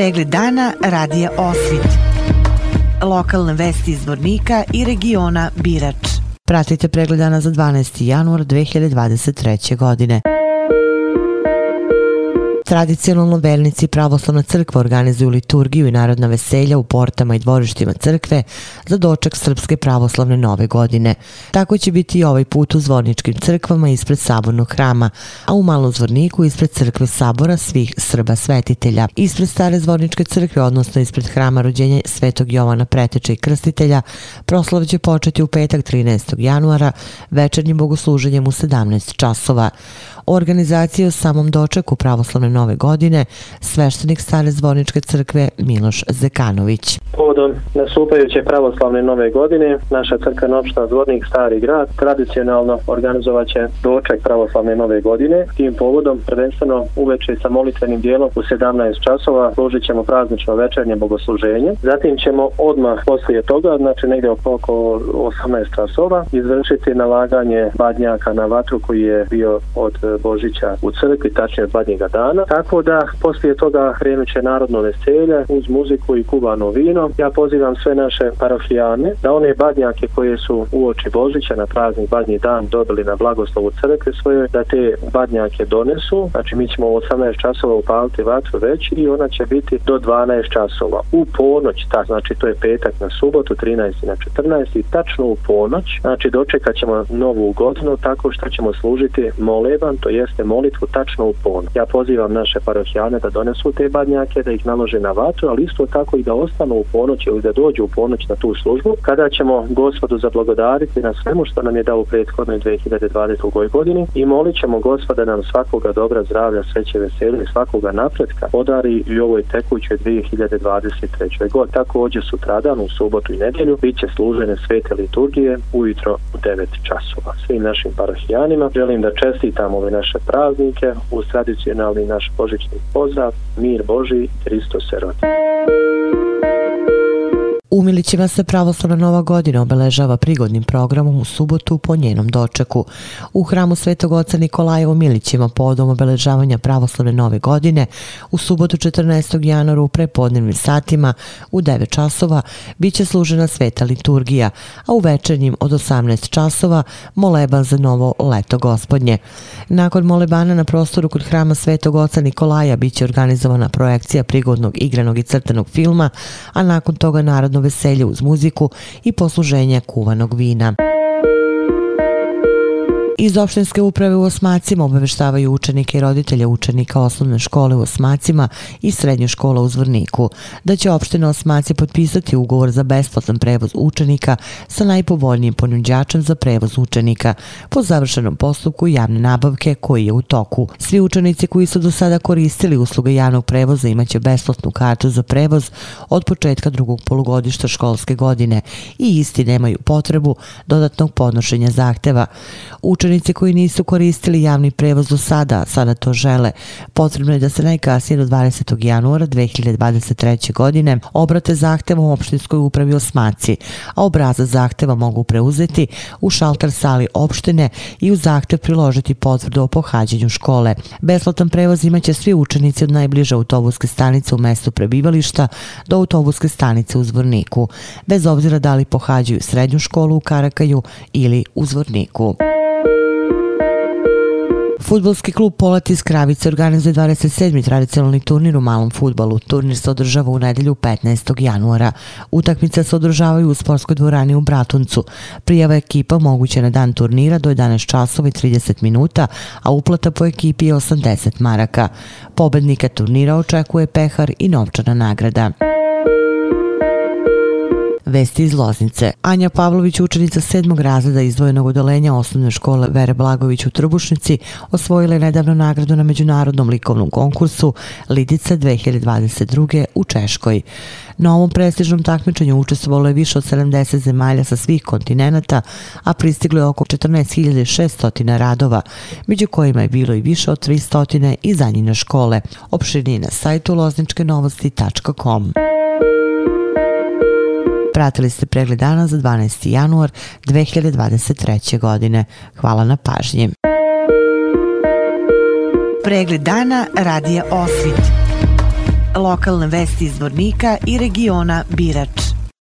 Pregled dana radija Osvit. Lokalne vesti iz Vornika i regiona Birač. Pratite pregled dana za 12. januar 2023. godine. Tradicionalno vernici pravoslavna crkva organizuju liturgiju i narodna veselja u portama i dvorištima crkve za doček Srpske pravoslavne nove godine. Tako će biti i ovaj put u zvorničkim crkvama ispred sabornog hrama, a u malom zvorniku ispred crkve sabora svih Srba svetitelja. Ispred stare zvorničke crkve, odnosno ispred hrama rođenja Svetog Jovana Preteče i Krstitelja, proslav će početi u petak 13. januara večernjim bogosluženjem u 17 časova organizacije o samom dočeku pravoslavne nove godine sveštenik stare zvorničke crkve Miloš Zekanović. Povodom nastupajuće pravoslavne nove godine, naša crkvena opština Zvornik Stari grad tradicionalno organizovat će doček pravoslavne nove godine. Tim povodom prvenstveno uveče sa molitvenim dijelom u 17 časova služit ćemo praznično večernje bogosluženje. Zatim ćemo odmah poslije toga, znači negdje oko 18 časova, izvršiti nalaganje badnjaka na vatru koji je bio od Božića u crkvi, tačnije od badnjega dana. Tako da poslije toga krenut će narodno veselje uz muziku i kubano vino. Ja pozivam sve naše parafijane da one badnjake koje su u oči Božića na praznik badnji dan dobili na blagoslovu crkve svoje, da te badnjake donesu. Znači mi ćemo u 18 časova upaliti vatru već i ona će biti do 12 časova. U ponoć, ta, znači to je petak na subotu, 13. na 14. i tačno u ponoć, znači dočekat ćemo novu godinu tako što ćemo služiti molevan, to jeste molitvu tačno u ponoć. Ja pozivam naše parofijane da donesu te badnjake, da ih nalože na vatru, ali isto tako i da ostanu u ponoć ili da dođu u ponoć na tu službu, kada ćemo gospodu zablagodariti na svemu što nam je dao u prethodnoj 2020. godini i molit ćemo gospoda nam svakoga dobra zdravlja, sreće, veselje i svakoga napretka podari i ovoj tekućoj 2023. god. Također sutradan u subotu i nedjelju bit će služene svete liturgije ujutro u 9 časova. Svim našim parahijanima želim da čestitam ove naše praznike uz tradicionalni naš božićni pozdrav Mir Boži, Hristos se rodi. U Milićima se pravoslavna nova godina obeležava prigodnim programom u subotu po njenom dočeku. U hramu Svetog oca Nikolaja u Milićima podom obeležavanja pravoslavne nove godine u subotu 14. januara u prepodnevnim satima u 9 časova bit će služena sveta liturgija, a u večernjim od 18 časova moleban za novo leto gospodnje. Nakon molebana na prostoru kod hrama Svetog oca Nikolaja bit će organizovana projekcija prigodnog igranog i crtenog filma, a nakon toga narodno veselje uz muziku i posluženje kuvanog vina. Iz opštinske uprave u Osmacima obaveštavaju učenike i roditelje učenika osnovne škole u Osmacima i srednje škola u Zvorniku da će opština Osmaci potpisati ugovor za besplatan prevoz učenika sa najpovoljnijim ponuđačem za prevoz učenika po završenom postupku javne nabavke koji je u toku. Svi učenici koji su do sada koristili usluge javnog prevoza imaće besplatnu kartu za prevoz od početka drugog polugodišta školske godine i isti nemaju potrebu dodatnog podnošenja zahteva. Učenici učenici koji nisu koristili javni prevoz do sada, sada to žele, potrebno je da se najkasnije do 20. januara 2023. godine obrate zahtevom opštinskoj upravi Osmaci, a obraza zahteva mogu preuzeti u šalter sali opštine i u zahtev priložiti potvrdu o pohađanju škole. Besplatan prevoz imaće svi učenici od najbliže autobuske stanice u mestu prebivališta do autobuske stanice u Zvorniku, bez obzira da li pohađaju srednju školu u Karakaju ili u Zvorniku. Futbolski klub Polat iz Kravice organizuje 27. tradicionalni turnir u malom futbalu. Turnir se održava u nedelju 15. januara. Utakmice se održavaju u sportskoj dvorani u Bratuncu. Prijava ekipa moguće na dan turnira do 11 časova i 30 minuta, a uplata po ekipi je 80 maraka. Pobednika turnira očekuje pehar i novčana nagrada. Vesti iz Loznice. Anja Pavlović, učenica sedmog razreda izdvojenog odolenja osnovne škole Vere Blagović u Trbušnici, osvojila je nedavno nagradu na međunarodnom likovnom konkursu Lidica 2022. u Češkoj. Na ovom prestižnom takmičenju učestvovalo je više od 70 zemalja sa svih kontinenta, a pristiglo je oko 14.600 radova, među kojima je bilo i više od 300 iz Anjine škole. Opširnije na sajtu lozničkenovosti.com. Pratili ste pregled dana za 12. januar 2023. godine. Hvala na pažnji. Pregled dana radija Osvit. lokalne vesti iz Vornika i regiona Birač.